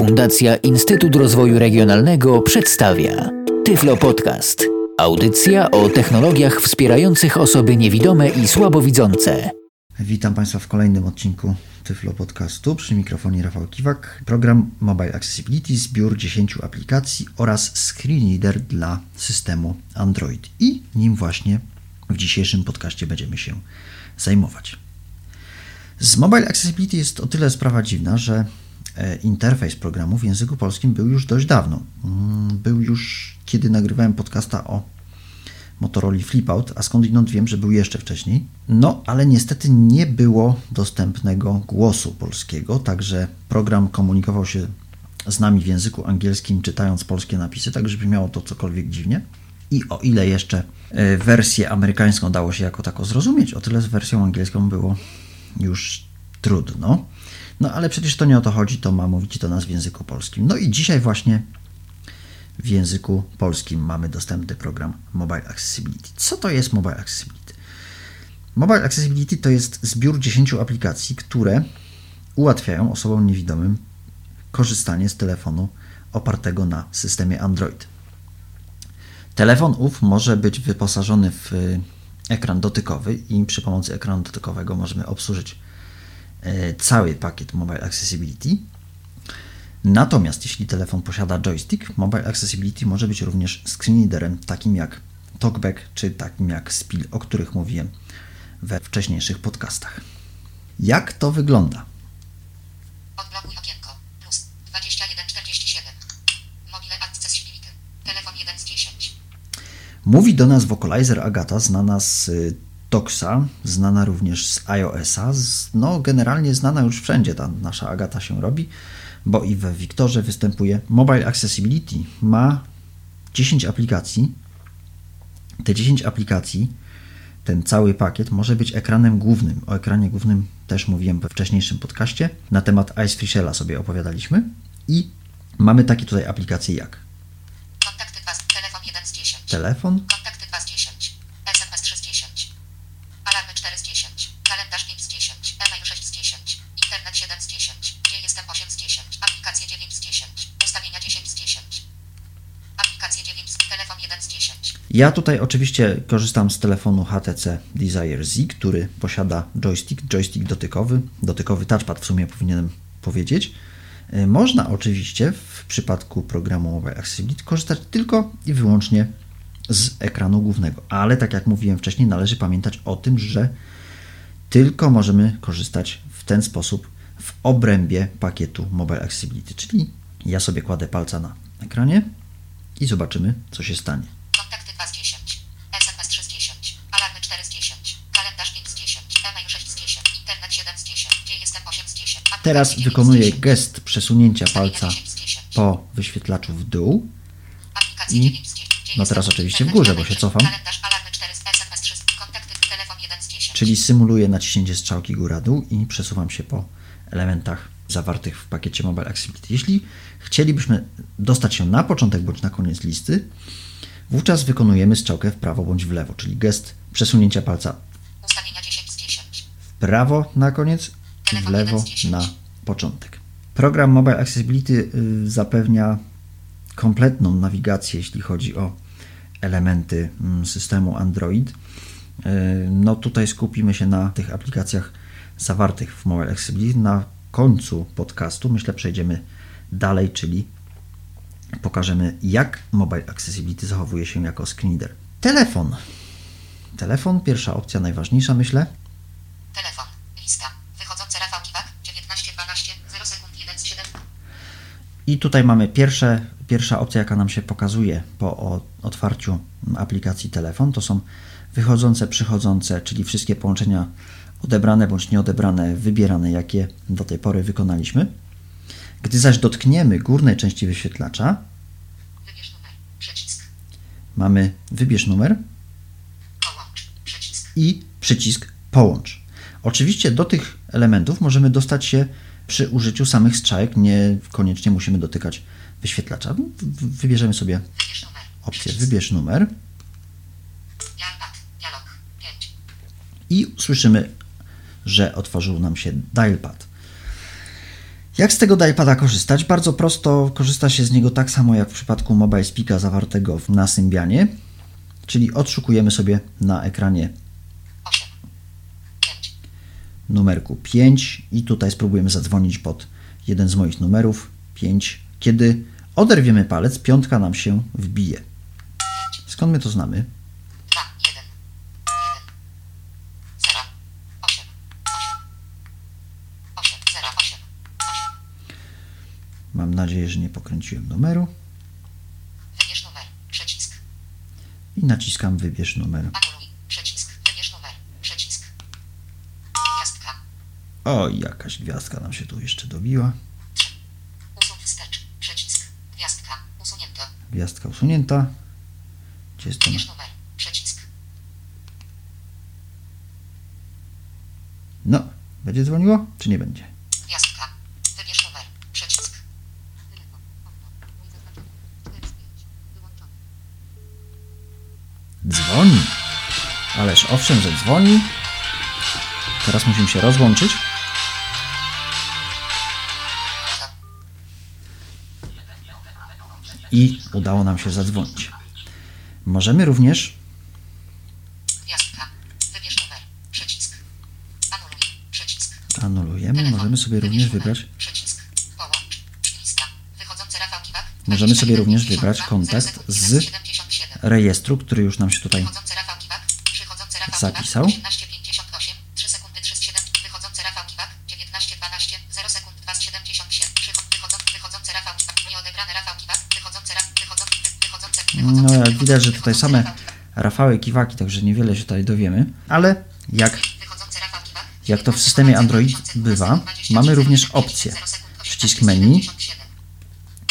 Fundacja Instytut Rozwoju Regionalnego przedstawia Tyflo Podcast. Audycja o technologiach wspierających osoby niewidome i słabowidzące. Witam Państwa w kolejnym odcinku Tyflo Podcastu. Przy mikrofonie Rafał Kiwak. Program Mobile Accessibility, zbiór 10 aplikacji oraz screen reader dla systemu Android. I nim właśnie w dzisiejszym podcaście będziemy się zajmować. Z Mobile Accessibility jest o tyle sprawa dziwna, że interfejs programu w języku polskim był już dość dawno. Mm, był już, kiedy nagrywałem podcasta o Motorola Flipout, a skądinąd wiem, że był jeszcze wcześniej. No, ale niestety nie było dostępnego głosu polskiego, także program komunikował się z nami w języku angielskim, czytając polskie napisy, tak żeby miało to cokolwiek dziwnie. I o ile jeszcze e, wersję amerykańską dało się jako tako zrozumieć, o tyle z wersją angielską było już trudno. No ale przecież to nie o to chodzi, to ma mówić do nas w języku polskim. No i dzisiaj właśnie w języku polskim mamy dostępny program Mobile Accessibility. Co to jest Mobile Accessibility? Mobile Accessibility to jest zbiór 10 aplikacji, które ułatwiają osobom niewidomym korzystanie z telefonu opartego na systemie Android. Telefon ów może być wyposażony w ekran dotykowy i przy pomocy ekranu dotykowego możemy obsłużyć cały pakiet Mobile Accessibility. Natomiast jeśli telefon posiada joystick, Mobile Accessibility może być również screenreaderem takim jak TalkBack czy takim jak Spill, o których mówiłem we wcześniejszych podcastach. Jak to wygląda? Odblokuj okienko. Plus 2147. Mobile Accessibility. Telefon 1 z 10. Mówi do nas Vocalizer Agata, znana z Toxa, znana również z iOS-a, no generalnie znana już wszędzie ta nasza Agata się robi, bo i we Wiktorze występuje. Mobile Accessibility ma 10 aplikacji. Te 10 aplikacji, ten cały pakiet może być ekranem głównym. O ekranie głównym też mówiłem we wcześniejszym podcaście. Na temat Icefishela sobie opowiadaliśmy. I mamy takie tutaj aplikacje jak Kontakty 2 z telefon 1 z 10. telefon, Kontakty 2 z 10. SMS 3 z 10. Alarmy 4 z 10. Kalendarz 5 z 10. E-mail 6 z 10. Internet 7 z 10. Gdzie jestem 8 z 10. Aplikacje 9 z 10. Ustawienia 10 z 10. Aplikacje 9 z telefon 1 z 10. Ja tutaj oczywiście korzystam z telefonu HTC Desire Z, który posiada joystick, joystick dotykowy, dotykowy touchpad w sumie powinienem powiedzieć. Y, Można oczywiście w przypadku programu Mobile Accessibility korzystać tylko i wyłącznie z ekranu głównego, ale tak jak mówiłem wcześniej, należy pamiętać o tym, że tylko możemy korzystać w ten sposób w obrębie pakietu Mobile Accessibility, czyli ja sobie kładę palca na ekranie i zobaczymy, co się stanie. Kontakty 2 z 10. SMS 3 z 10. Alarmy 4 z 10. Kalendarz 5 z 10. E-mail 6 z 10. Internet 7 z 10. Gdzie jestem 8 z 10. Aplikacje Teraz 9 z wykonuję 10. gest przesunięcia palca 10 z 10. po wyświetlaczu w dół. I- 9 z 10. Gdzie no teraz oczywiście w górze, 4 bo się z 10. cofam. Kalendarz alarmy 4 z SMS 3 z kontakty telefon 1 z 10. Czyli symuluję naciśnięcie strzałki góra-dół i przesuwam się po elementach zawartych w pakiecie Mobile Accessibility. Jeśli chcielibyśmy dostać się na początek bądź na koniec listy, wówczas wykonujemy strzałkę w prawo bądź w lewo, czyli gest przesunięcia palca Ustawienia 10 z 10. w prawo na koniec i w lewo na początek. Program Mobile Accessibility y, zapewnia kompletną nawigację, jeśli chodzi o elementy mm, systemu Android. Y, No tutaj skupimy się na tych aplikacjach zawartych w Mobile Accessibility. Na końcu podcastu myślę przejdziemy dalej, czyli pokażemy jak Mobile Accessibility zachowuje się jako screenreader. Telefon. Telefon, pierwsza opcja, najważniejsza myślę. Telefon. Lista. Wychodzące Rafał Kiwak. 19 12 0 sekund 1 z 7. I tutaj mamy pierwsze, pierwsza opcja, jaka nam się pokazuje po otwarciu aplikacji telefon. To są wychodzące, przychodzące, czyli wszystkie połączenia odebrane bądź nieodebrane, wybierane, jakie do tej pory wykonaliśmy. Gdy zaś dotkniemy górnej części wyświetlacza, mamy wybierz numer Połącz. Przycisk. i przycisk połącz. Oczywiście do tych elementów możemy dostać się przy użyciu samych strzałek, nie koniecznie musimy dotykać wyświetlacza. Wybierzemy sobie Wybierz numer. opcję Przycisk. wybierz numer Dialpad. Dialog. 5. i słyszymy, że otworzył nam się dialpad. Jak z tego dialpada korzystać? Bardzo prosto korzysta się z niego tak samo jak w przypadku Mobile Speaka zawartego w- na Symbianie, czyli odszukujemy sobie na ekranie 8, 5, numerku 5 i tutaj spróbujemy zadzwonić pod jeden z moich numerów 5. Kiedy oderwiemy palec, piątka nam się wbije. Skąd my to znamy? 2, 1, 1, 0, 8, 8, 8, 0, 8, Mam nadzieję, że nie pokręciłem numeru. Wybierz numer, przycisk, i naciskam wybierz numer. anuluj, przycisk, wybierz numer, przycisk, gwiazdka, O, jakaś gwiazdka nam się tu jeszcze dobiła. usuń wstecz, przycisk, gwiazdka, usunięto, Gwiazdka usunięta. Gdzie jest to? wybierz numer, przycisk, No, będzie dzwoniło, czy nie będzie? Ależ owszem, że dzwoni. Teraz musimy się rozłączyć. I udało nam się zadzwonić. Możemy również anulujemy, możemy sobie również wybrać. Możemy sobie 21, również 52, wybrać kontakt 0 sekund, z 77. rejestru, który już nam się tutaj Wychodzący Rafał Kiwak. Przychodzący Rafał Zapisał. Kiwak. 1858. 3 sekundy 37. Wychodzący Rafał Kiwak. 19 12. 0 sekund 277. Przychod, wychodzący, wychodzący Rafał Kiwak. Nieodebrany Rafał Kiwak. Wychodzący Rafał. Wychodzący. wy- Wychodzący. No wychodzący- jak widać, że tutaj same. Rafały Kiwaki, także niewiele się tutaj dowiemy. Ale jak, jak to w systemie Android bywa, mamy również opcję. Przycisk menu,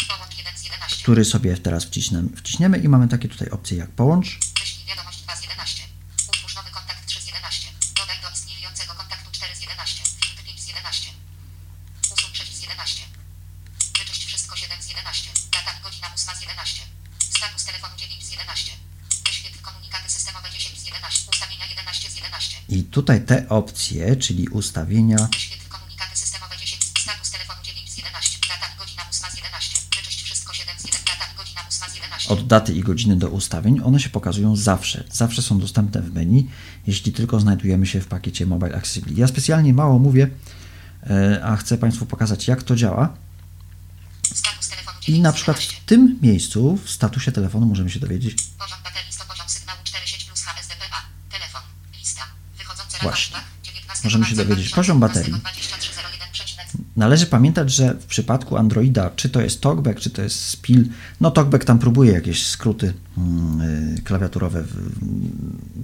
Połącz 1 z 11. który sobie teraz wciśniemy, wciśniemy i mamy takie tutaj opcje jak połącz, Wyślij wiadomość 2 z 11. Utwórz nowy kontakt 3 z 11. Dodaj do istniejącego kontaktu 4 z 11. Filtr 5 z 11. Usuń przycisk z 11. Wyczyść wszystko 7 z 11. Data i godzina 8 z 11. Status telefonu 9 z 11. Wyświetl komunikaty systemowe 10 z 11. Ustawienia 11 z 11. i tutaj te opcje, czyli ustawienia, Wyświetl komunikaty systemowe 10. Status telefonu 9 z 11. Data i godzina 8 z 11. Wyczyść wszystko 7 z 11. Data i godzina 8 z 11. od daty i godziny do ustawień, one się pokazują zawsze. Zawsze są dostępne w menu, jeśli tylko znajdujemy się w pakiecie Mobile Accessibility. Ja specjalnie mało mówię, e, a chcę Państwu pokazać, jak to działa. Status telefonu 9 I na przykład 11. w tym miejscu, w statusie telefonu, możemy się dowiedzieć, Poziom baterii 100 poziom sygnału 4 sieć plus HSDPA. Telefon. Lista. Wychodzące Właśnie. Rafał Kiwak, 19 Możemy się dowiedzieć poziom baterii. 2012 Należy pamiętać, że w przypadku Androida, czy to jest TalkBack, czy to jest Spill, no TalkBack tam próbuje jakieś skróty mm, y, klawiaturowe mm,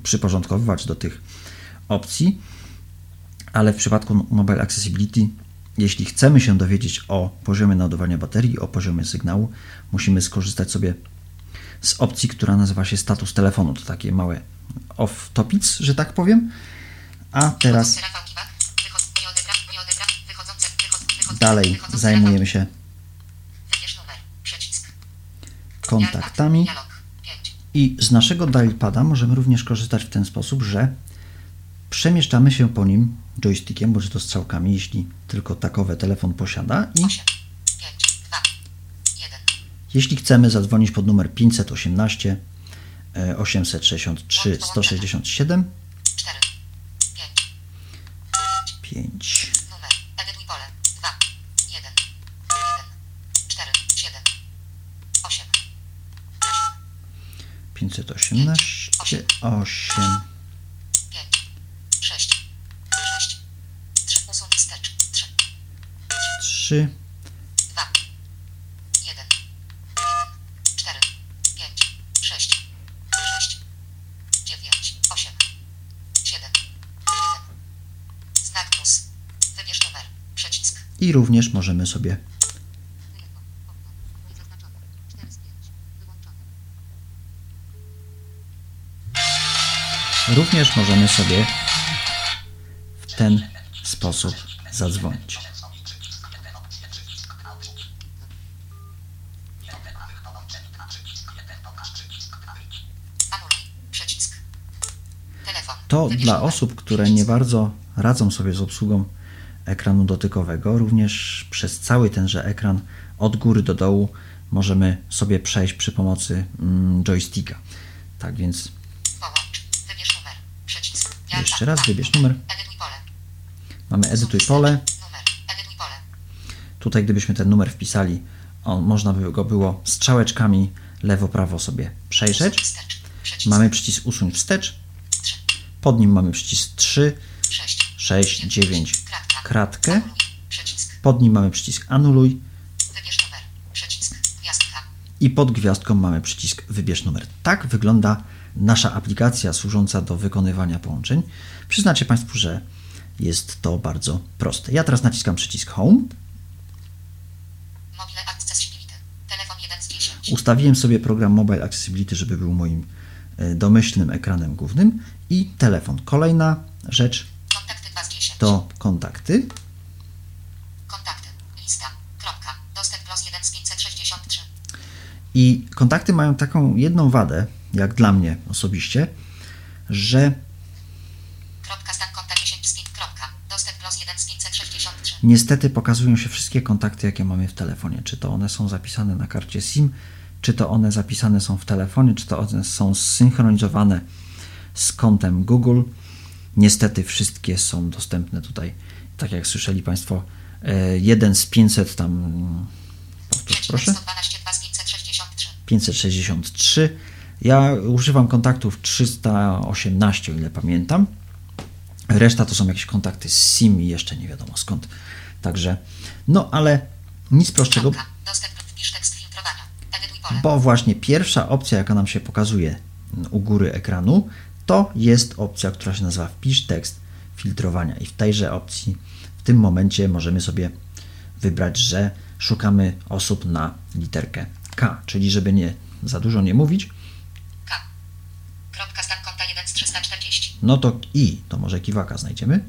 przyporządkowywać do tych opcji, ale w przypadku Mobile Accessibility, jeśli chcemy się dowiedzieć o poziomie naładowania baterii, o poziomie sygnału, musimy skorzystać sobie z opcji, która nazywa się status telefonu. To takie małe off-topics, że tak powiem. A teraz dalej zajmujemy się kontaktami. Dialog. 5. I z naszego dialpada możemy również korzystać w ten sposób, że przemieszczamy się po nim joystickiem bądź to strzałkami, jeśli tylko takowe telefon posiada. I 8. 5. 2. 1. jeśli chcemy zadzwonić pod numer 518 e, 863 167 4. 5. 5 Numer. Edytuj pole. 2. 1. 1. 4. 7. 8. 518 8 5. 6. 6. 3. Usuń wstecz. 3. 3 2. 1. 4. 5. 6. 6. 9. 8. 7. 1. Znak plus. Wybierz numer. Przycisk. I również możemy sobie również możemy sobie w ten sposób zadzwonić. To dla osób, które nie bardzo radzą sobie z obsługą ekranu dotykowego. Również przez cały tenże ekran od góry do dołu możemy sobie przejść przy pomocy mm, joysticka. Tak więc. Jeszcze raz wybierz numer. Edytuj pole. mamy edytuj pole. Tutaj gdybyśmy ten numer wpisali, on, można by go było strzałeczkami lewo-prawo sobie przejrzeć. Mamy przycisk usuń wstecz. 3, Pod nim mamy przycisk 3, 6, 6, 9, Kratka. Kratkę. Pod nim mamy przycisk anuluj i pod gwiazdką mamy przycisk wybierz numer. Tak wygląda nasza aplikacja służąca do wykonywania połączeń. Przyznacie Państwu, że jest to bardzo proste. Ja teraz naciskam przycisk home. Mobile Accessibility. Telefon 1 z 10. Ustawiłem sobie program Mobile Accessibility, żeby był moim e, domyślnym ekranem głównym i telefon. Kolejna rzecz Kontakty 2 z 10. to kontakty. Kontakty. Lista. Kropka. Dostęp plus 1 z 563. I kontakty mają taką jedną wadę, jak dla mnie osobiście, że Kropka. Stan konta 10 z 5. Kropka. Dostęp plus 1 z 563. niestety pokazują się wszystkie kontakty, jakie mamy w telefonie. Czy to one są zapisane na karcie SIM, czy to one zapisane są w telefonie, czy to one są zsynchronizowane z kontem Google. Niestety wszystkie są dostępne tutaj, tak jak słyszeli Państwo, e, jeden z 500 tam, proszę, 112 2 z 563. 563. Ja używam kontaktów 318, o ile pamiętam. Reszta to są jakieś kontakty z SIM i jeszcze nie wiadomo skąd. Także, no ale nic prostszego, bo właśnie pierwsza opcja, jaka nam się pokazuje u góry ekranu, to jest opcja, która się nazywa wpisz tekst filtrowania. I w tejże opcji w tym momencie możemy sobie wybrać, że szukamy osób na literkę K, czyli żeby nie za dużo nie mówić, K. Kropka. Stan konta 1 z 340. no to I, to może kiwaka znajdziemy.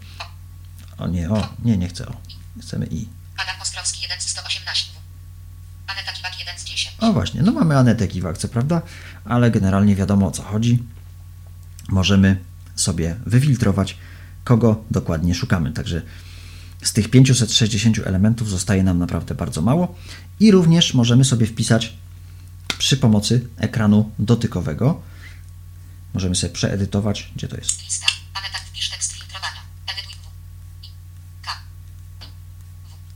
O nie, o, nie, nie chcę o. Chcemy I. Adam Ostrowski 1 z 118. Aneta Kiwak 1 z 10. O właśnie, no mamy Anetę Kiwak, co prawda, ale generalnie wiadomo o co chodzi. Możemy sobie wyfiltrować, kogo dokładnie szukamy. Także z tych 560 elementów zostaje nam naprawdę bardzo mało i również możemy sobie wpisać przy pomocy ekranu dotykowego. Możemy sobie przeedytować, gdzie to jest. Lista. Aneta wpisz tekst filtrowania. Edytuj W. I. K.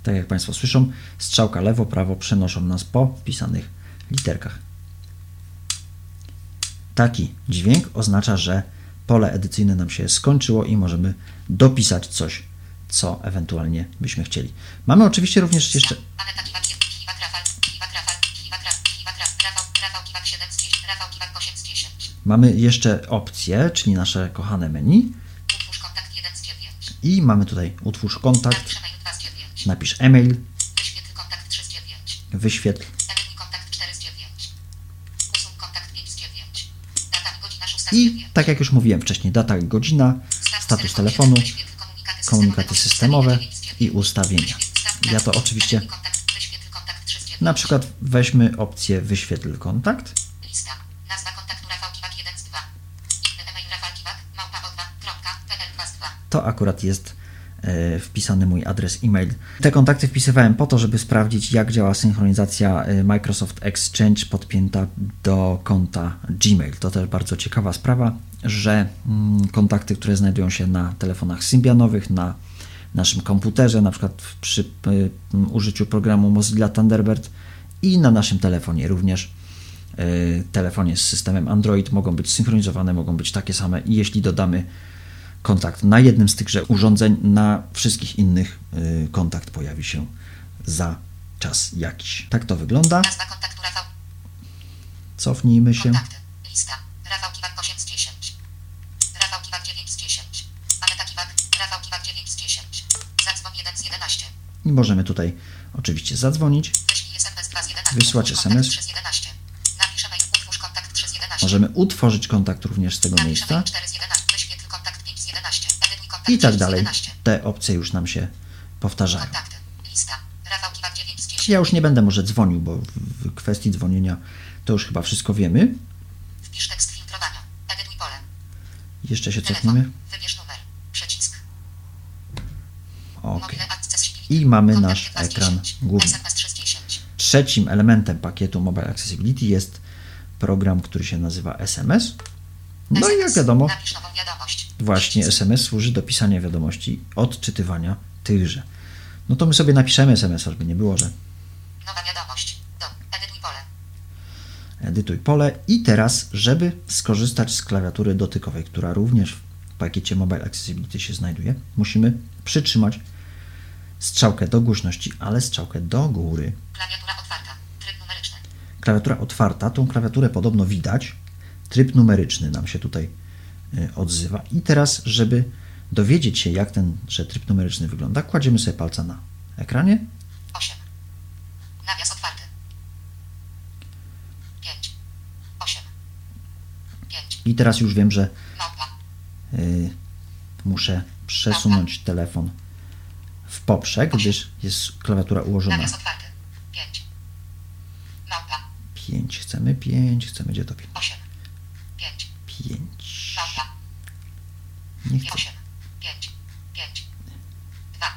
Tak jak Państwo słyszą, strzałka lewo, prawo przenoszą nas po wpisanych literkach. Taki dźwięk oznacza, że pole edycyjne nam się skończyło i możemy dopisać coś, co ewentualnie byśmy chcieli. Mamy oczywiście również jeszcze Aneta Kiwak 1. Kiwak Rafał. Kiwak Rafał. Kiwak Rafał. Kiwak Rafał. Rafał. Rafał Kiwak 7 z 10. Rafał Kiwak 8 z 10. mamy jeszcze opcje, czyli nasze kochane menu Utwórz kontakt 1 z 9. i mamy tutaj utwórz kontakt, Napisz e-mail 2 z 9. napisz e-mail, Wyświetl kontakt 3 z 9. wyświetl Edytuj kontakt 4 z 9. Usuń kontakt 5 z 9. Data i godzina 6 z i 9. tak jak już mówiłem wcześniej, data i godzina, status telefonu, komunikaty systemowe i ustawienia. Ja to oczywiście Edytuj kontakt, wyświetl kontakt 3 z 9. Na przykład weźmy opcję wyświetl kontakt. Lista. Nazwa kontaktu Rafał Kiwak 1 z 2. Inny e-mail Rafał Kiwak, małpa o2.pl 2 z 2. To akurat jest wpisany mój adres e-mail. Te kontakty wpisywałem po to, żeby sprawdzić, jak działa synchronizacja e, Microsoft Exchange podpięta do konta Gmail. To też bardzo ciekawa sprawa, że mm, kontakty, które znajdują się na telefonach symbianowych, na naszym komputerze, na przykład przy e, użyciu programu Mozilla Thunderbird i na naszym telefonie również e, telefonie z systemem Android mogą być synchronizowane, mogą być takie same i jeśli dodamy kontakt na jednym z tychże urządzeń, na wszystkich innych y, kontakt pojawi się za czas jakiś. Tak to wygląda. Nazwa kontaktu Rafał. Cofnijmy się. Kontakty. Lista. Rafał Kiwak 8 z 10. Rafał Kiwak 9 z 10. Aneta Kiwak. Rafał Kiwak 9 z 10. Zadzwoń 1 z 11. I możemy tutaj oczywiście zadzwonić. Wyślij SMS 2 z 11. Wysłać SMS. kontakt 3 z 11. Napisz e-mail. Utwórz kontakt 3 z 11. Możemy utworzyć kontakt również z tego miejsca i tak 3 z dalej. 11. Te opcje już nam się powtarzają. Kontakty. Lista. Rafał Kiwak 9 z 10. Ja już nie będę może dzwonił, bo w kwestii dzwonienia to już chyba wszystko wiemy. Wpisz tekst filtrowania. Edytuj pole. Jeszcze się cofniemy. Wybierz numer. Przycisk. OK. I mamy nasz 2 z ekran 10. główny. SMS 3 z 10. Trzecim elementem pakietu Mobile Accessibility jest program, który się nazywa SMS. No i jak SMS. wiadomo, Napisz nową wiadomość. właśnie. SMS służy do pisania wiadomości, odczytywania tychże. No to my sobie napiszemy SMS, żeby nie było, że Nowa wiadomość. Do. Edytuj pole. edytuj pole. I teraz, żeby skorzystać z klawiatury dotykowej, która również w pakiecie Mobile Accessibility się znajduje, musimy przytrzymać strzałkę do głośności, ale strzałkę do góry. Klawiatura otwarta. Tryb numeryczny. Klawiatura otwarta, tą klawiaturę podobno widać. Tryb numeryczny nam się tutaj y, odzywa. I teraz, żeby dowiedzieć się, jak ten że tryb numeryczny wygląda, kładziemy sobie palca na ekranie 8. Nawias otwarty. 5. 8. 5. i teraz już wiem, że Małpa. y, muszę przesunąć telefon w poprzek, gdyż jest klawiatura ułożona Nawias otwarty. 5. Małpa. 5. Chcemy 5, chcemy gdzie to 5? 8. 5. 5. Małpa. Nie chcę. 8. 5. 5. 2.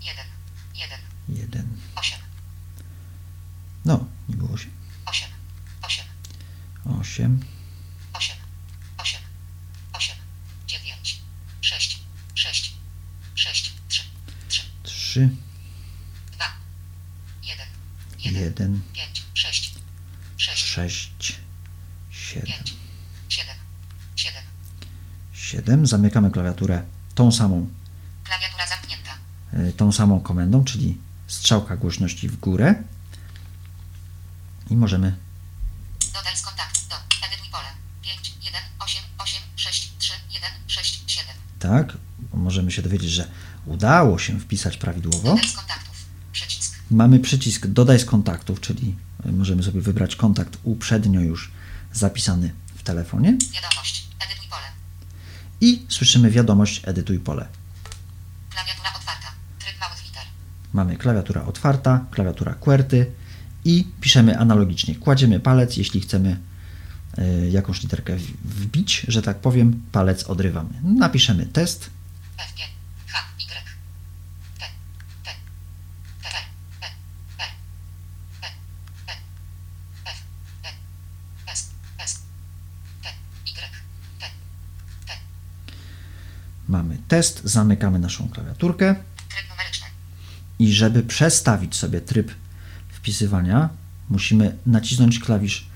1. 1. 1. 8. No, nie było się. 8. 8. 8. 8. 8. 8. 9. 6. 6. 6. 3. 3. 3. 2. 1. 1. 1. 5. 6. 6. 6. 7. 5. 7. 7. 7. Zamykamy klawiaturę tą samą, Klawiatura zamknięta. y, tą samą komendą, czyli strzałka głośności w górę. I możemy Dodaj z kontaktu. Do. Edytuj pole. 5. 1. 8. 8. 6. 3. 1. 6. 7. tak, możemy się dowiedzieć, że udało się wpisać prawidłowo. Dodaj z kontaktów. Przycisk. Mamy przycisk dodaj z kontaktów, czyli y, możemy sobie wybrać kontakt uprzednio już zapisany w telefonie Wiadomość. I słyszymy wiadomość edytuj pole. Klawiatura otwarta. Tryb małych liter. Mamy klawiatura otwarta, klawiatura QWERTY i piszemy analogicznie. Kładziemy palec, jeśli chcemy y, jakąś literkę wbić, że tak powiem, palec odrywamy. Napiszemy test, test, zamykamy naszą klawiaturkę Tryb numeryczny. i żeby przestawić sobie tryb wpisywania, musimy nacisnąć klawisz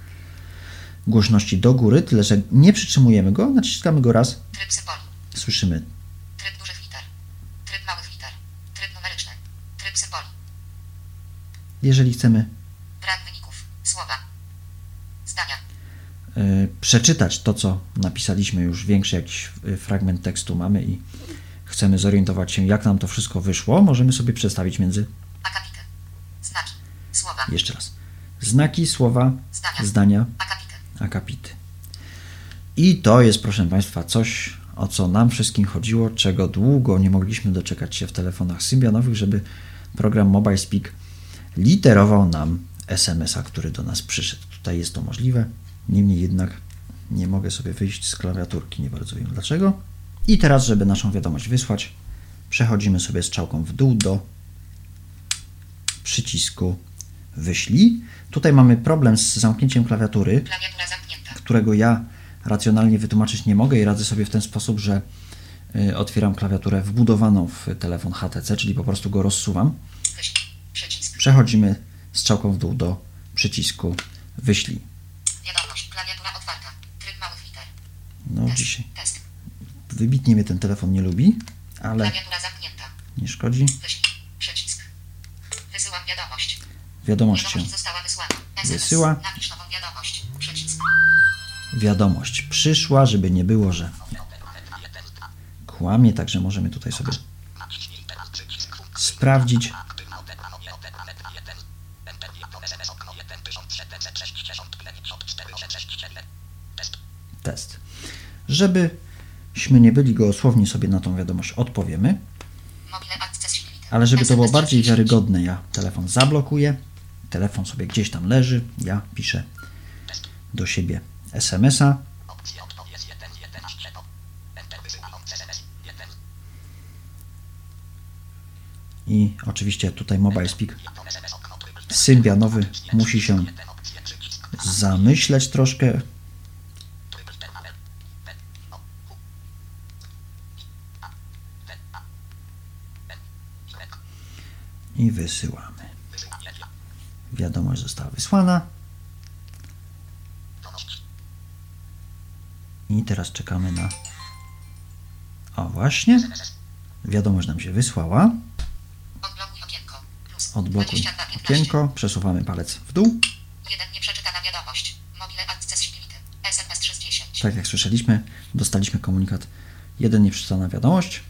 głośności do góry, tyle że nie przytrzymujemy go, naciskamy go raz, Tryb symboli. słyszymy Tryb dużych liter. Tryb małych liter. Tryb numeryczny. Tryb symboli. jeżeli chcemy Brak wyników. Słowa. Zdania. y, przeczytać to, co napisaliśmy, już większy jakiś y, fragment tekstu mamy i chcemy zorientować się, jak nam to wszystko wyszło, możemy sobie przestawić między, Akapity. Znaki. Słowa. jeszcze raz, znaki, słowa, Zdania. zdania, Akapity. akapity. I to jest, proszę Państwa, coś, o co nam wszystkim chodziło, czego długo nie mogliśmy doczekać się w telefonach Symbianowych, żeby program Mobile Speak literował nam SMS-a, który do nas przyszedł. Tutaj jest to możliwe, niemniej jednak nie mogę sobie wyjść z klawiaturki, nie bardzo wiem dlaczego. I teraz, żeby naszą wiadomość wysłać, przechodzimy sobie strzałką w dół do przycisku wyślij. Tutaj mamy problem z zamknięciem klawiatury którego ja racjonalnie wytłumaczyć nie mogę i radzę sobie w ten sposób, że y, otwieram klawiaturę wbudowaną w telefon HTC, czyli po prostu go rozsuwam. Przechodzimy strzałką w dół do przycisku wyślij. Wiadomość. Klawiatura otwarta. Tryb małych liter. No Test. dzisiaj Test. wybitnie mnie ten telefon nie lubi, ale Klawiatura zamknięta. nie szkodzi. Wyślij. Przycisk. Wysyłam wiadomość. Wiadomość się Wiadomość została wysłana. SMS. wysyła. Napisz nową wiadomość. Przycisk. Wiadomość przyszła, żeby nie było, że kłamie, także możemy tutaj sobie sprawdzić. Test. Żebyśmy nie byli gołosłowni sobie na tą wiadomość. Odpowiemy, ale żeby to było bardziej 30. wiarygodne, ja telefon zablokuję, telefon sobie gdzieś tam leży, ja piszę do siebie SMS-a, I oczywiście tutaj Mobile Speak. Symbianowy musi się zamyśleć troszkę. I wysyłamy. Wiadomość została wysłana. I teraz czekamy na. O, właśnie. Wiadomość nam się wysłała. Odblokuj okienko. Plus Odblokuj 22, 15. okienko. Przesuwamy palec w dół. Jeden nieprzeczytana wiadomość. Mobile accessibility. SMS 310. Tak jak słyszeliśmy, dostaliśmy komunikat. Jeden nieprzeczytana wiadomość.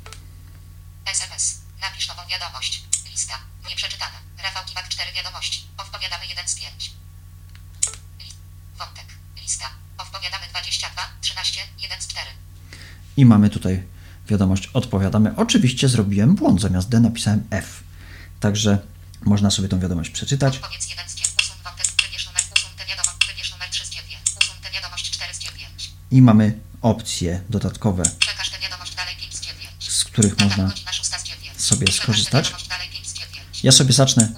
SMS. Napisz nową wiadomość. Lista. Nieprzeczytana. Rafał Kiwak 4 wiadomości. Odpowiadamy 1 z 5. Li- Wątek. Lista. Odpowiadamy 22, 13, 1 z 4. I mamy tutaj wiadomość. Odpowiadamy. Oczywiście zrobiłem błąd. Zamiast D napisałem F. Także można sobie tą wiadomość przeczytać. Odpowiedz 1 z 9. Usun wątek. Wybierz numer. Usun tę wiadomość. Wybierz numer 3 z 9. Usun tę wiadomość 4 z 9. I mamy opcje dodatkowe, Przekaż tę wiadomość dalej 5 z 9. z których można godzina 6 z 9. sobie skorzystać. wiadomość dalej 5 z 9. Ja sobie zacznę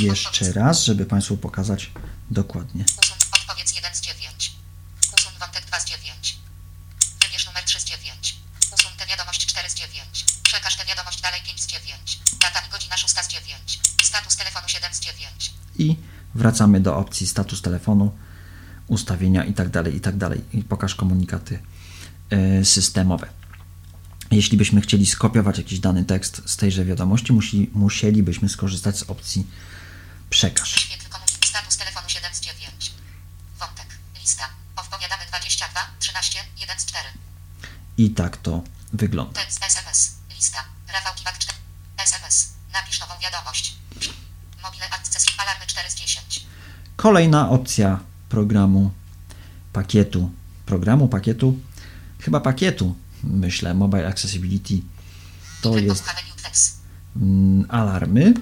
jeszcze raz, żeby Państwu pokazać dokładnie. Usun odpowiedz 1 z 9. Usun wątek 2 z 9. Wybierz numer 3 z 9. Usun tę wiadomość 4 z 9. Przekaż tę wiadomość dalej 5 z 9. Data i godzina 6 z 9. Status telefonu 7 z 9. I wracamy do opcji status telefonu, ustawienia i tak dalej, i tak. I pokaż komunikaty e, systemowe. Jeśli byśmy chcieli skopiować jakiś dany tekst z tejże wiadomości, musi, musielibyśmy skorzystać z opcji przekaż. Status telefonu 7 z 9. Wątek. Lista. Odpowiadamy 22, 13, 1 z 4. I tak to wygląda. Tekst SMS. Lista. Rafał Kiwak 4. SMS. Napisz nową wiadomość. Mobile Access. Alarmy 4 z 10. Kolejna opcja programu pakietu. Programu pakietu, chyba pakietu, myślę, Mobile Accessibility. To jest mm, alarmy.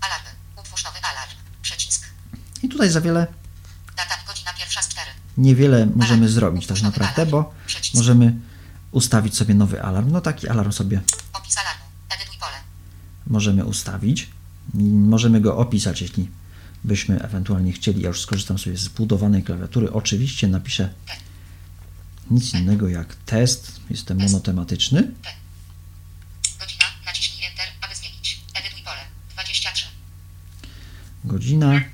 Alarmy. Utwórz nowy alarm. Przycisk. I tutaj za wiele Data i godzina pierwsza z 4. niewiele możemy Alarm. zrobić tak naprawdę, alarm. bo Przycisk. możemy ustawić sobie nowy alarm. No taki alarm sobie możemy ustawić. Możemy go opisać, jeśli byśmy ewentualnie chcieli. Ja już skorzystam sobie z zbudowanej klawiatury. Oczywiście napiszę nic innego jak test. Jestem monotematyczny. Godzina. Naciśnij Enter, aby zmienić. Edytuj pole. 23. Godzina 22,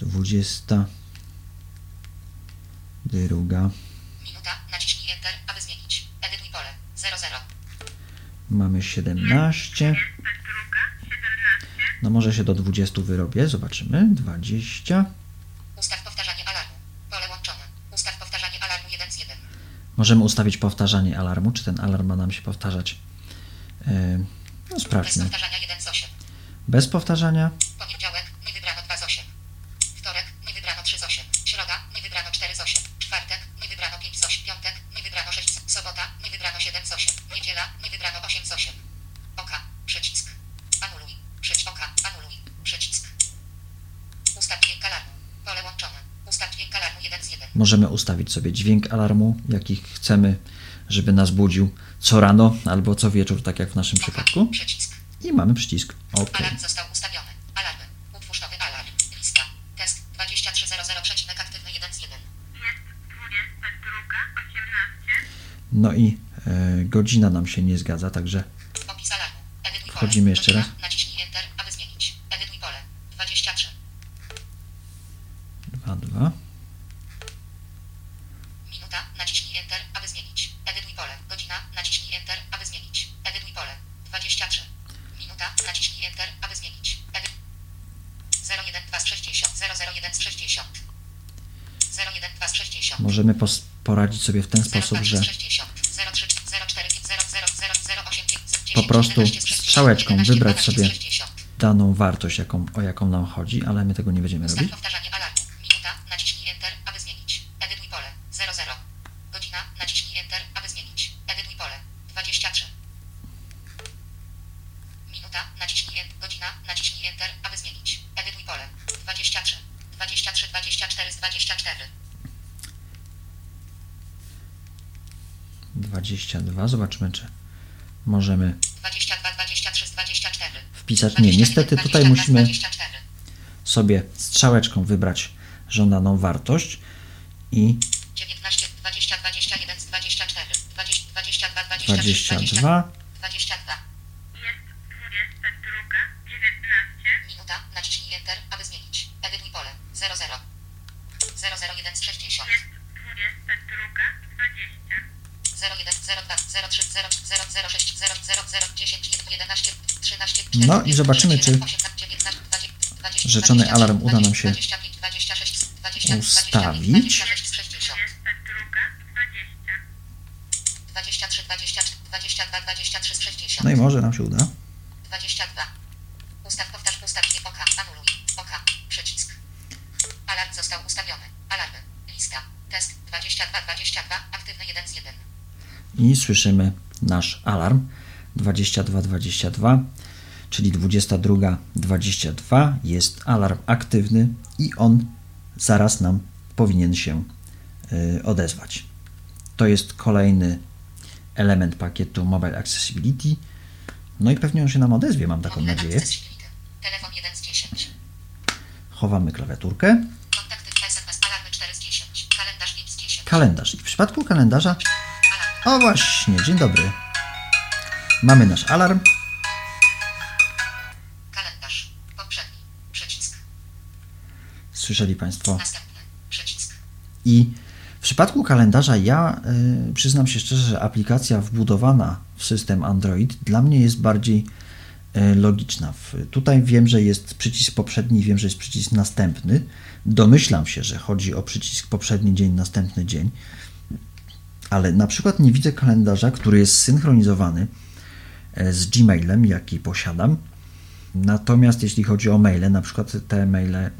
17. 20. Druga. Minuta. Naciśnij Enter, aby zmienić. Edytuj pole. 00. Mamy 17. 22, 17. No może się do 20 wyrobię. Zobaczymy. 20. Ustaw powtarzanie alarmu. Pole łączone. Ustaw powtarzanie alarmu 1 z 1. Możemy ustawić powtarzanie alarmu. Czy ten alarm ma nam się powtarzać? Yy, No Bez sprawdźmy. powtarzania 1 z 8. Bez powtarzania. Poniedziałek. Nie wybrano 2 z 8. Wtorek. Nie wybrano 3 z 8. Środa. Nie wybrano 4 z 8. Czwartek. Nie wybrano 5 z 8. Piątek. Nie wybrano 6 z Sobota. Nie wybrano 7 z 8. Niedziela. Nie wybrano 8 z 8. Oka. Przycisk. Anuluj. Przycisk. Oka. Anuluj. Przycisk. Ustaw dźwięk alarmu. Pole łączone. Ustaw dźwięk alarmu 1 z 1. Możemy ustawić sobie dźwięk alarmu, jaki chcemy, żeby nas budził co rano albo co wieczór, tak jak w naszym przypadku. Przycisk. I mamy przycisk OK. Alarm został ustawiony. Alarmy. Utwórz nowy alarm. Lista. Test 2300 przecinek aktywny 1 z 1. Jest 22, 18. No i e, godzina nam się nie zgadza, także. Wchodzimy jeszcze raz. Naciśnij Enter, aby zmienić. Edytuj pole. 23. 2, 2. Minuta. Naciśnij Enter, aby zmienić. Edytuj pole. Godzina. Naciśnij Enter, aby zmienić. Edytuj pole. 23. Minuta. Naciśnij Enter, aby zmienić. Edy... 012 z 60. 001 z 60. 012 z 60. Możemy pos- poradzić sobie w ten 02 sposób, że 60. 03 04 00 08 Po prostu 11 z 60, strzałeczką 11, wybrać 12 z sobie 60. daną wartość, jaką, o jaką nam chodzi, ale my tego nie będziemy robić. powtarzanie alarmu. Minuta. Naciśnij Enter, aby zmienić. Edytuj pole. 00. Godzina. Naciśnij Enter, aby zmienić. Edytuj pole. 23. Minuta. Naciśnij Enter. Godzina. Naciśnij Enter, aby zmienić. Edytuj pole. 23. 23, 24 z 24. 22. Zobaczymy, czy możemy 22, 23, 24. wpisać. Nie, niestety tutaj musimy 24. sobie strzałeczką wybrać żądaną wartość i 19, 20, 21, 24, 20, 22, 23, 22. 22. Jest 22, 19. Minuta, naciśnij Enter, aby zmienić. Edytuj pole. 00. 001 z 60. Jest 22, 20. No i zobaczymy, czy rzeczony alarm uda nam się ustawić. 26 z 60. 22, 20. 23, 24, 22, 23 z 60. No i może nam się uda. 22. Ustaw, powtarz, ustaw, nie oka, anuluj, oka, przycisk. Alarm został ustawiony. Alarmy, lista, test, 22, 22, aktywny 1 z 1. I słyszymy nasz alarm 2222, czyli 2222 jest alarm aktywny i on zaraz nam powinien się y, odezwać. To jest kolejny element pakietu Mobile Accessibility. No i pewnie on się nam odezwie, mam taką Mobile nadzieję. Telefon 1 z 10. Chowamy klawiaturkę. Kontakty SMS, alarmy 4 z 10. Kalendarz 5 z 10. Kalendarz. I w przypadku kalendarza. O właśnie, dzień dobry. Mamy nasz alarm. Kalendarz. Poprzedni. Przycisk. Słyszeli Państwo. Następny. Przycisk. I w przypadku kalendarza ja y, przyznam się szczerze, że aplikacja wbudowana w system Android dla mnie jest bardziej y, logiczna. W, tutaj wiem, że jest przycisk poprzedni, wiem, że jest przycisk następny. Domyślam się, że chodzi o przycisk poprzedni dzień, następny dzień. Ale na przykład nie widzę kalendarza, który jest synchronizowany e, z Gmailem, jaki posiadam. Natomiast jeśli chodzi o maile, na przykład te maile, mm,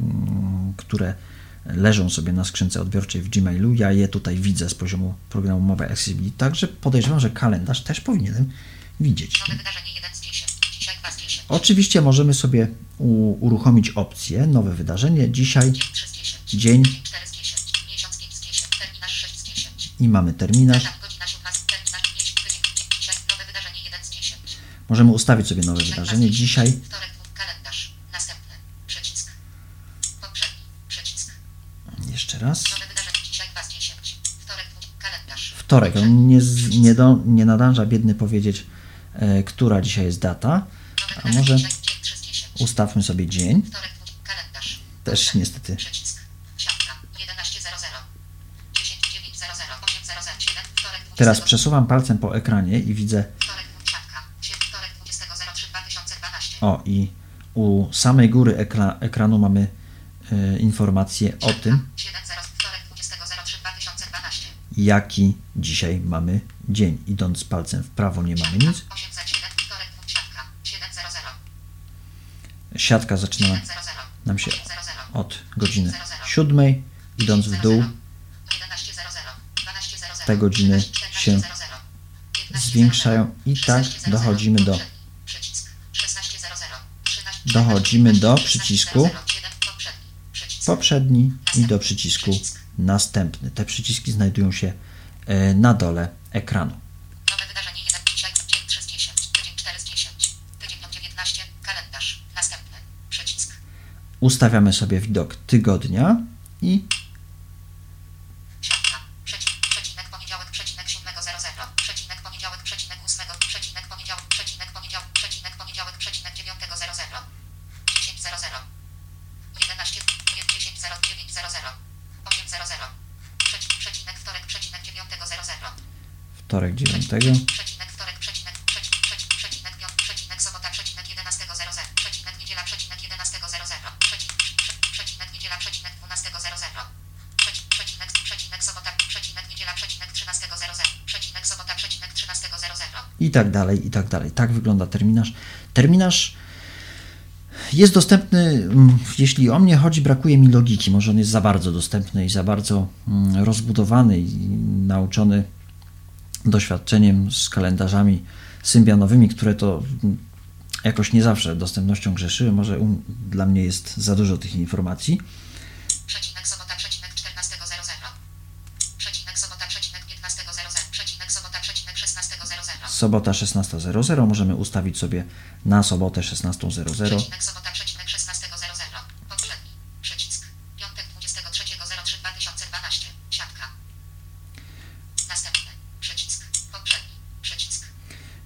które leżą sobie na skrzynce odbiorczej w Gmailu, ja je tutaj widzę z poziomu programu Mobile Accessibility, także podejrzewam, że kalendarz też powinienem widzieć. Nowe wydarzenie 1 z 10. Dzisiaj 2 z 10. Oczywiście możemy sobie uruchomić opcję nowe wydarzenie dzisiaj Dzień 1 z 10. Możemy ustawić sobie nowe wydarzenie. 2 z 10. Dzisiaj jeszcze raz. Nowe wydarzenie. Dzisiaj 2 z 10. Wtorek. On nie, nie, do, nie nadąża biedny powiedzieć, e, która dzisiaj jest data. A może Dzisiaj dzień 3 z 10. ustawmy sobie dzień. Też niestety. Teraz przesuwam palcem po ekranie i widzę. Wtorek, dwóch, siatka. Sie- Wtorek, 20.03. 2012. O, i u samej góry ekra, ekranu mamy e, informację o tym, 7.0. Wtorek, 20.03. 2012. jaki dzisiaj mamy dzień. Idąc palcem w prawo nie mamy nic. 807. Wtorek, dwóch, siatka. 7.00. Siatka zaczyna 7.00. nam się 8.00. od godziny 7, idąc w dół 11.00. 12.00. te godziny 13.00. się 15.00. zwiększają i tak 16.00. dochodzimy do Poprzedni. Przycisk. 16.00. 13. Dochodzimy do 16.00. przycisku 7. Poprzedni. I do przycisku następny. Te przyciski znajdują się e, na dole ekranu. Nowe wydarzenie 1. Dzisiaj. Dzień 3 z 10. Tydzień 4 z 10. Tydzień od 19. Kalendarz. Następny. Przycisk. Ustawiamy sobie widok tygodnia i i tak dalej, i tak dalej. Tak wygląda terminarz. Terminarz jest dostępny, mm, jeśli o mnie chodzi, brakuje mi logiki. Może on jest za bardzo dostępny i za bardzo mm, rozbudowany i nauczony doświadczeniem z kalendarzami symbianowymi, które to mm, jakoś nie zawsze dostępnością grzeszyły. Może dla mnie jest za dużo tych informacji. Sobota 16.00. Możemy ustawić sobie na sobotę 16.00. Przecinek sobota przecinek 16.00. Poprzedni. Przycisk. Piątek 23.03.2012. Siatka. Następny. Przycisk. Poprzedni. Przycisk.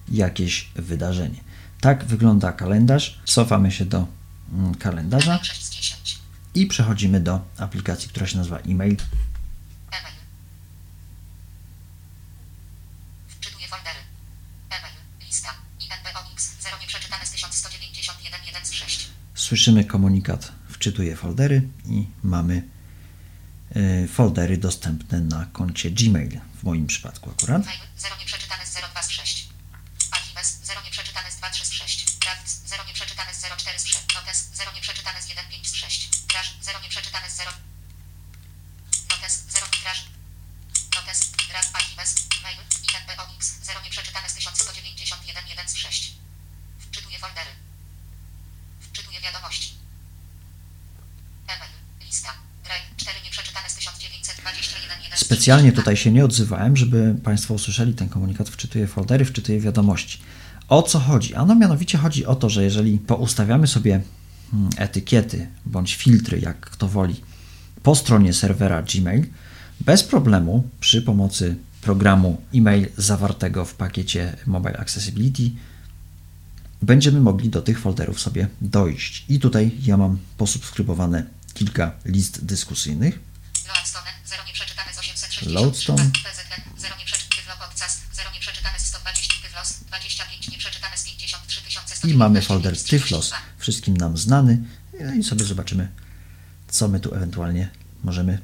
Jakieś wydarzenie. Tak wygląda kalendarz. Cofamy się do mm, kalendarza E-mail 6 z 10. i przechodzimy do aplikacji, która się nazywa. E-mail. Wczytuję foldery. E-mail. Lista. INBOX. 0 nieprzeczytane z 1191 1 z 6. Słyszymy komunikat wczytuję foldery i mamy y, foldery dostępne na koncie Gmail w moim przypadku akurat 0 nieprzeczytane z 02 z 6. Archives 0 nieprzeczytane z 23 z 6. Drafts 0 nieprzeczytane z 04 z 6. Notes 0 nieprzeczytane z 15 z 6. Crash 0 nieprzeczytane z 0. Notes 0 crash. Notes draft archives mail INBOX 0 nieprzeczytane z 1191 1 z 6. Wczytuję foldery. Wczytuję wiadomości. E-mail. Lista. Drive 4 nieprzeczytane z 1921 1 z Specjalnie 32. tutaj się nie odzywałem, żeby Państwo usłyszeli ten komunikat wczytuję foldery, wczytuję wiadomości. O co chodzi? Ano mianowicie chodzi o to, że jeżeli poustawiamy sobie mm, etykiety bądź filtry, jak kto woli, po stronie serwera Gmail, bez problemu przy pomocy programu e-mail zawartego w pakiecie Mobile Accessibility będziemy mogli do tych folderów sobie dojść. I tutaj ja mam posubskrybowane kilka list dyskusyjnych. Loadstone, 0 nieprzeczytane z 860. Loadstone. PZN, 0 nieprzeczytane Tyflo Podcast, 0 nieprzeczytane z 120 Tyflos, 25 nieprzeczytane z 53 I mamy folder Tyflos, wszystkim nam znany. No i sobie zobaczymy, co my tu ewentualnie możemy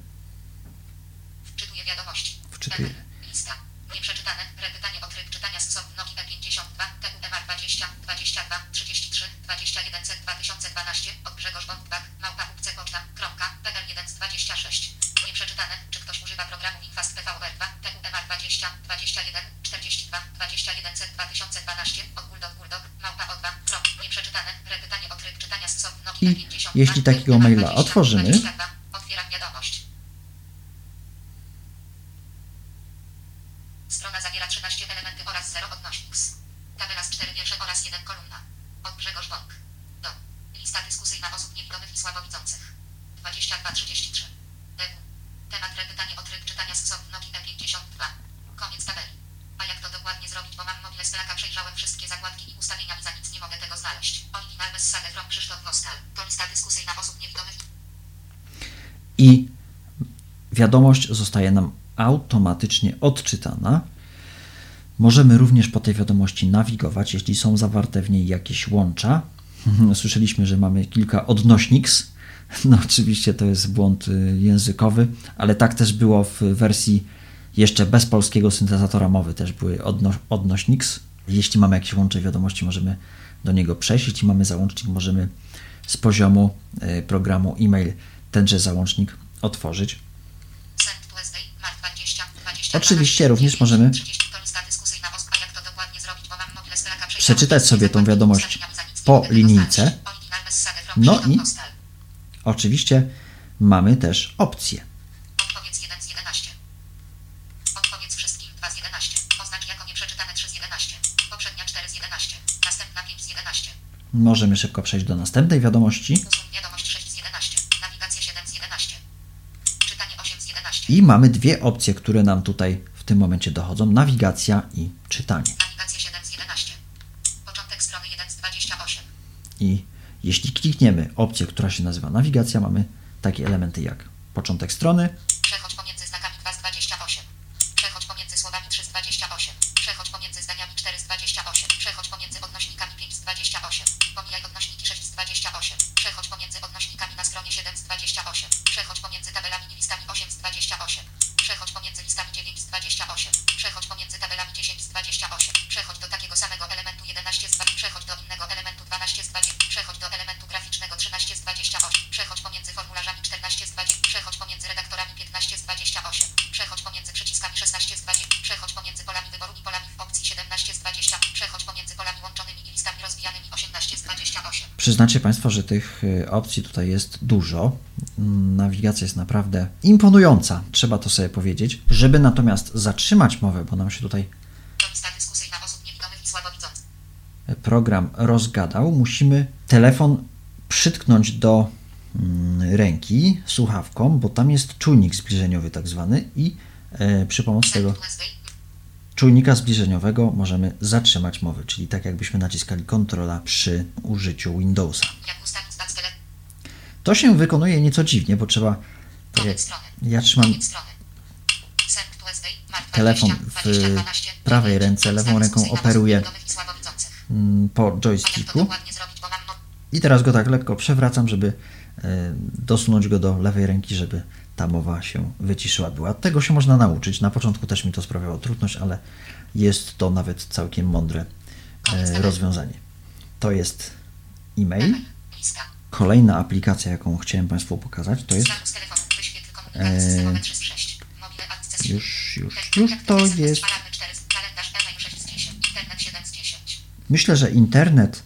Wczytuję wiadomości. Wczytuję. Jeśli takiego maila 20, otworzymy- automatycznie odczytana. Możemy również po tej wiadomości nawigować, jeśli są zawarte w niej jakieś łącza. Słyszeliśmy, że mamy kilka odnośniks. No, oczywiście to jest błąd y, językowy, ale tak też było w wersji jeszcze bez polskiego syntezatora mowy, też były odno odnośniks. Jeśli mamy jakieś łącze wiadomości, możemy do niego przejść. Jeśli mamy załącznik, możemy z poziomu y, programu e-mail tenże załącznik otworzyć. Mobile Stelaka przejrzałem Przeczytać sobie tą wiadomość po linijce. No i-. Oczywiście mamy też opcje. Odpowiedz 1 z 11. Odpowiedz wszystkim 2 z 11. Oznacz jako nieprzeczytane 3 z 11. Poprzednia 4 z 11. Następna 5 z 11. Możemy szybko przejść do następnej wiadomości Usuń wiadomość 6 z 11. Nawigacja 7 z 11. Czytanie 8 z 11. i mamy dwie opcje, które nam tutaj w tym momencie dochodzą: nawigacja i czytanie. Nawigacja 7 z 11. Początek strony 1 z 28. I jeśli klikniemy opcję, która się nazywa nawigacja, mamy takie elementy jak początek strony, Przyznacie Państwo, że tych y, opcji tutaj jest dużo. Nawigacja jest naprawdę imponująca, trzeba to sobie powiedzieć. Żeby natomiast zatrzymać mowę, bo nam się tutaj program rozgadał, musimy telefon przytknąć do mm, ręki słuchawką, bo tam jest czujnik zbliżeniowy tak zwany i e, przy pomocy tego. Czujnika zbliżeniowego możemy zatrzymać mowę, czyli tak jakbyśmy naciskali kontrola przy użyciu Windowsa. To się wykonuje nieco dziwnie, bo trzeba jak strony. ja trzymam Telefon 20, w 20, 12, prawej 9. ręce, lewą ręką operuję. mm, po joysticku no... i teraz go tak lekko przewracam, żeby e, dosunąć go do lewej ręki, żeby ta mowa się wyciszyła była. Tego się można nauczyć. Na początku też mi to sprawiało trudność, ale jest to nawet całkiem mądre e, rozwiązanie. To jest e-mail. Kolejna aplikacja, jaką chciałem Państwu pokazać, to jest Status telefonu. Wyświetl komunikaty systemowe 3 z 6. Mobile access. już, już, już to jest. alarmy 4 z- Kalendarz e-mail 6 z 10. Internet 7 z 10. Myślę, że internet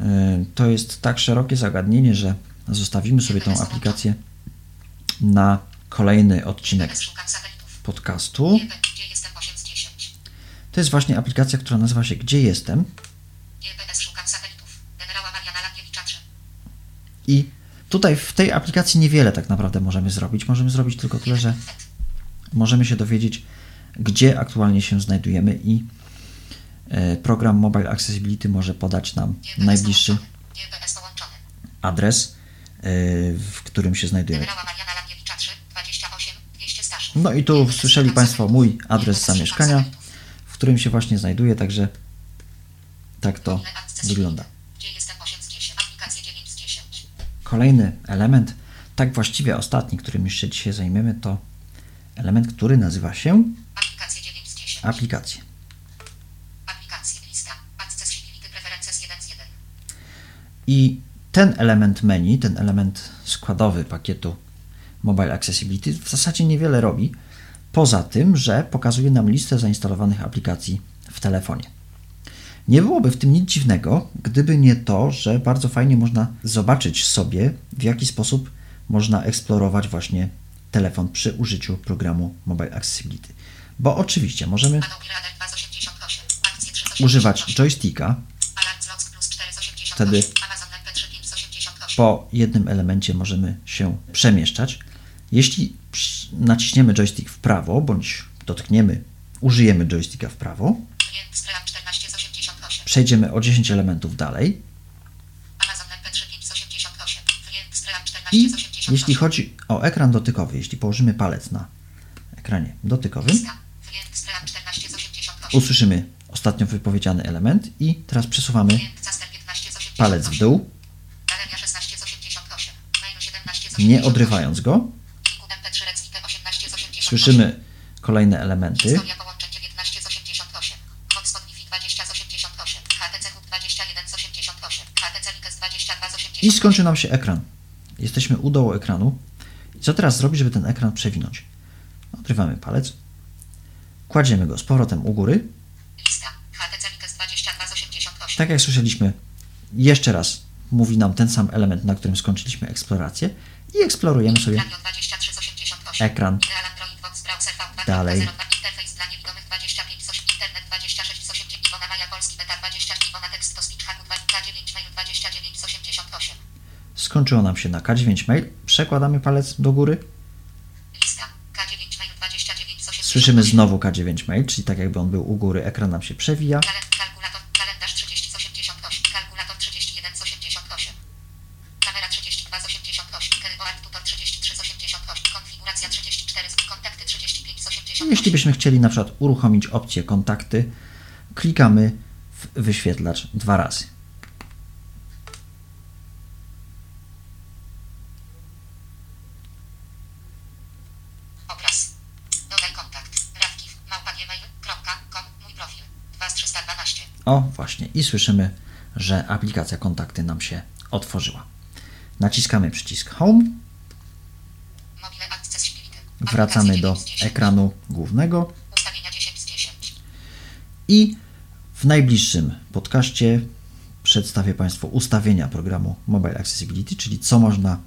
y, to jest tak szerokie zagadnienie, że zostawimy sobie tą aplikację na kolejny odcinek podcastu. GB, Gdzie jestem 8 z 10. To jest właśnie aplikacja, która nazywa się Gdzie jestem GPS szukam satelitów. Generała Mariana Lakiewicza 3. i tutaj w tej aplikacji niewiele tak naprawdę możemy zrobić. Możemy zrobić tylko tyle, że możemy się dowiedzieć, gdzie aktualnie się znajdujemy i y, program Mobile Accessibility może podać nam najbliższy adres, w którym się znajdujemy. Generała Mariana Lakiewicza 3. 28 200 Staszów. No i tu słyszeli Państwo mój adres zamieszkania, w którym się właśnie znajduję, także tak to wygląda. Gdzie jestem 8 z 10. Aplikacje 9 z 10. Kolejny element, tak właściwie ostatni, którym jeszcze dzisiaj zajmiemy, to element, który nazywa się Aplikacje 9 z 10. aplikacje. Aplikacje lista. Accessibility preferences 1 z 1. I ten element menu, ten element składowy pakietu Mobile Accessibility w zasadzie niewiele robi, poza tym, że pokazuje nam listę zainstalowanych aplikacji w telefonie. Nie byłoby w tym nic dziwnego, gdyby nie to, że bardzo fajnie można zobaczyć sobie, w jaki sposób można eksplorować właśnie telefon przy użyciu programu Mobile Accessibility. Bo oczywiście możemy Adobe Radar 2 z 88. Akcje 3 z 88. używać joysticka Alarm Slots plus 4 z 88. Wtedy po jednym elemencie możemy się przemieszczać. Jeśli naciśniemy joystick w prawo, bądź dotkniemy, użyjemy joysticka w prawo, Klient Stream 14 z 88. przejdziemy o 10 elementów dalej Amazon MP3 5 z 88. Klient Stream 14 i z 88. jeśli chodzi o ekran dotykowy, jeśli położymy palec na ekranie dotykowym, Lista. Klient Stream 14 z 88. usłyszymy ostatnio wypowiedziany element i teraz przesuwamy Klient Caster 15 z 88. palec w dół, nie odrywając go. Pliku MP3 Recite 18 z 88. Słyszymy kolejne elementy. Historia połączeń 19 z 88. Hotspot Wi-Fi 20 z 88. HTC Hub 21 z 88. HTC Likes 22 z 88. I skończy nam się ekran. Jesteśmy u dołu ekranu. Co teraz zrobić, żeby ten ekran przewinąć? Odrywamy palec, kładziemy go z powrotem u góry. Lista. HTC Likes 22 z 88. Tak jak słyszeliśmy, jeszcze raz mówi nam ten sam element, na którym skończyliśmy eksplorację i eksplorujemy sobie Radio 23 z 88. ekran Ideal Android Vox Browser V2 Dalej. 02 Interfejs dla niewidomych 25 z 8. Internet 26 z 80. Iwona Maja Polski Beta 20. Iwona Tekst to Speech Haku 2K9 Mail 29 z 88. skończyło nam się na K9 mail. Przekładamy palec do góry. Lista. K9 Mail 29 z 88. Słyszymy znowu K9 mail, czyli tak jakby on był u góry, ekran nam się przewija. Jeśli byśmy chcieli na przykład uruchomić opcję kontakty, klikamy w wyświetlacz dwa razy. Obraz. Dodaj kontakt. Radkiw, małpa gmail.com, mój profil. 2 z 312. O, właśnie. I słyszymy, że aplikacja kontakty nam się otworzyła. Naciskamy przycisk Home. Wracamy do 9 z 10. ekranu głównego Ustawienia 10 z 10. i w najbliższym podcaście przedstawię Państwu ustawienia programu Mobile Accessibility, czyli co można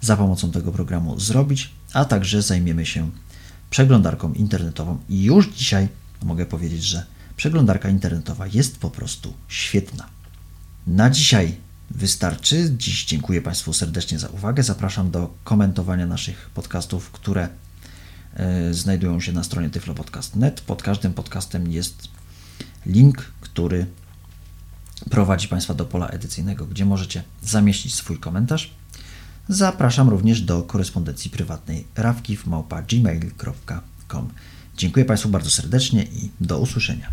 za pomocą tego programu zrobić, a także zajmiemy się przeglądarką internetową. I już dzisiaj mogę powiedzieć, że przeglądarka internetowa jest po prostu świetna. Na dzisiaj wystarczy. Dziś dziękuję Państwu serdecznie za uwagę. Zapraszam do komentowania naszych podcastów, które znajdują się na stronie tyflopodcast.net. Pod każdym podcastem jest link, który prowadzi Państwa do pola edycyjnego, gdzie możecie zamieścić swój komentarz. Zapraszam również do korespondencji prywatnej rawkiw.gmail.com Dziękuję Państwu bardzo serdecznie i do usłyszenia.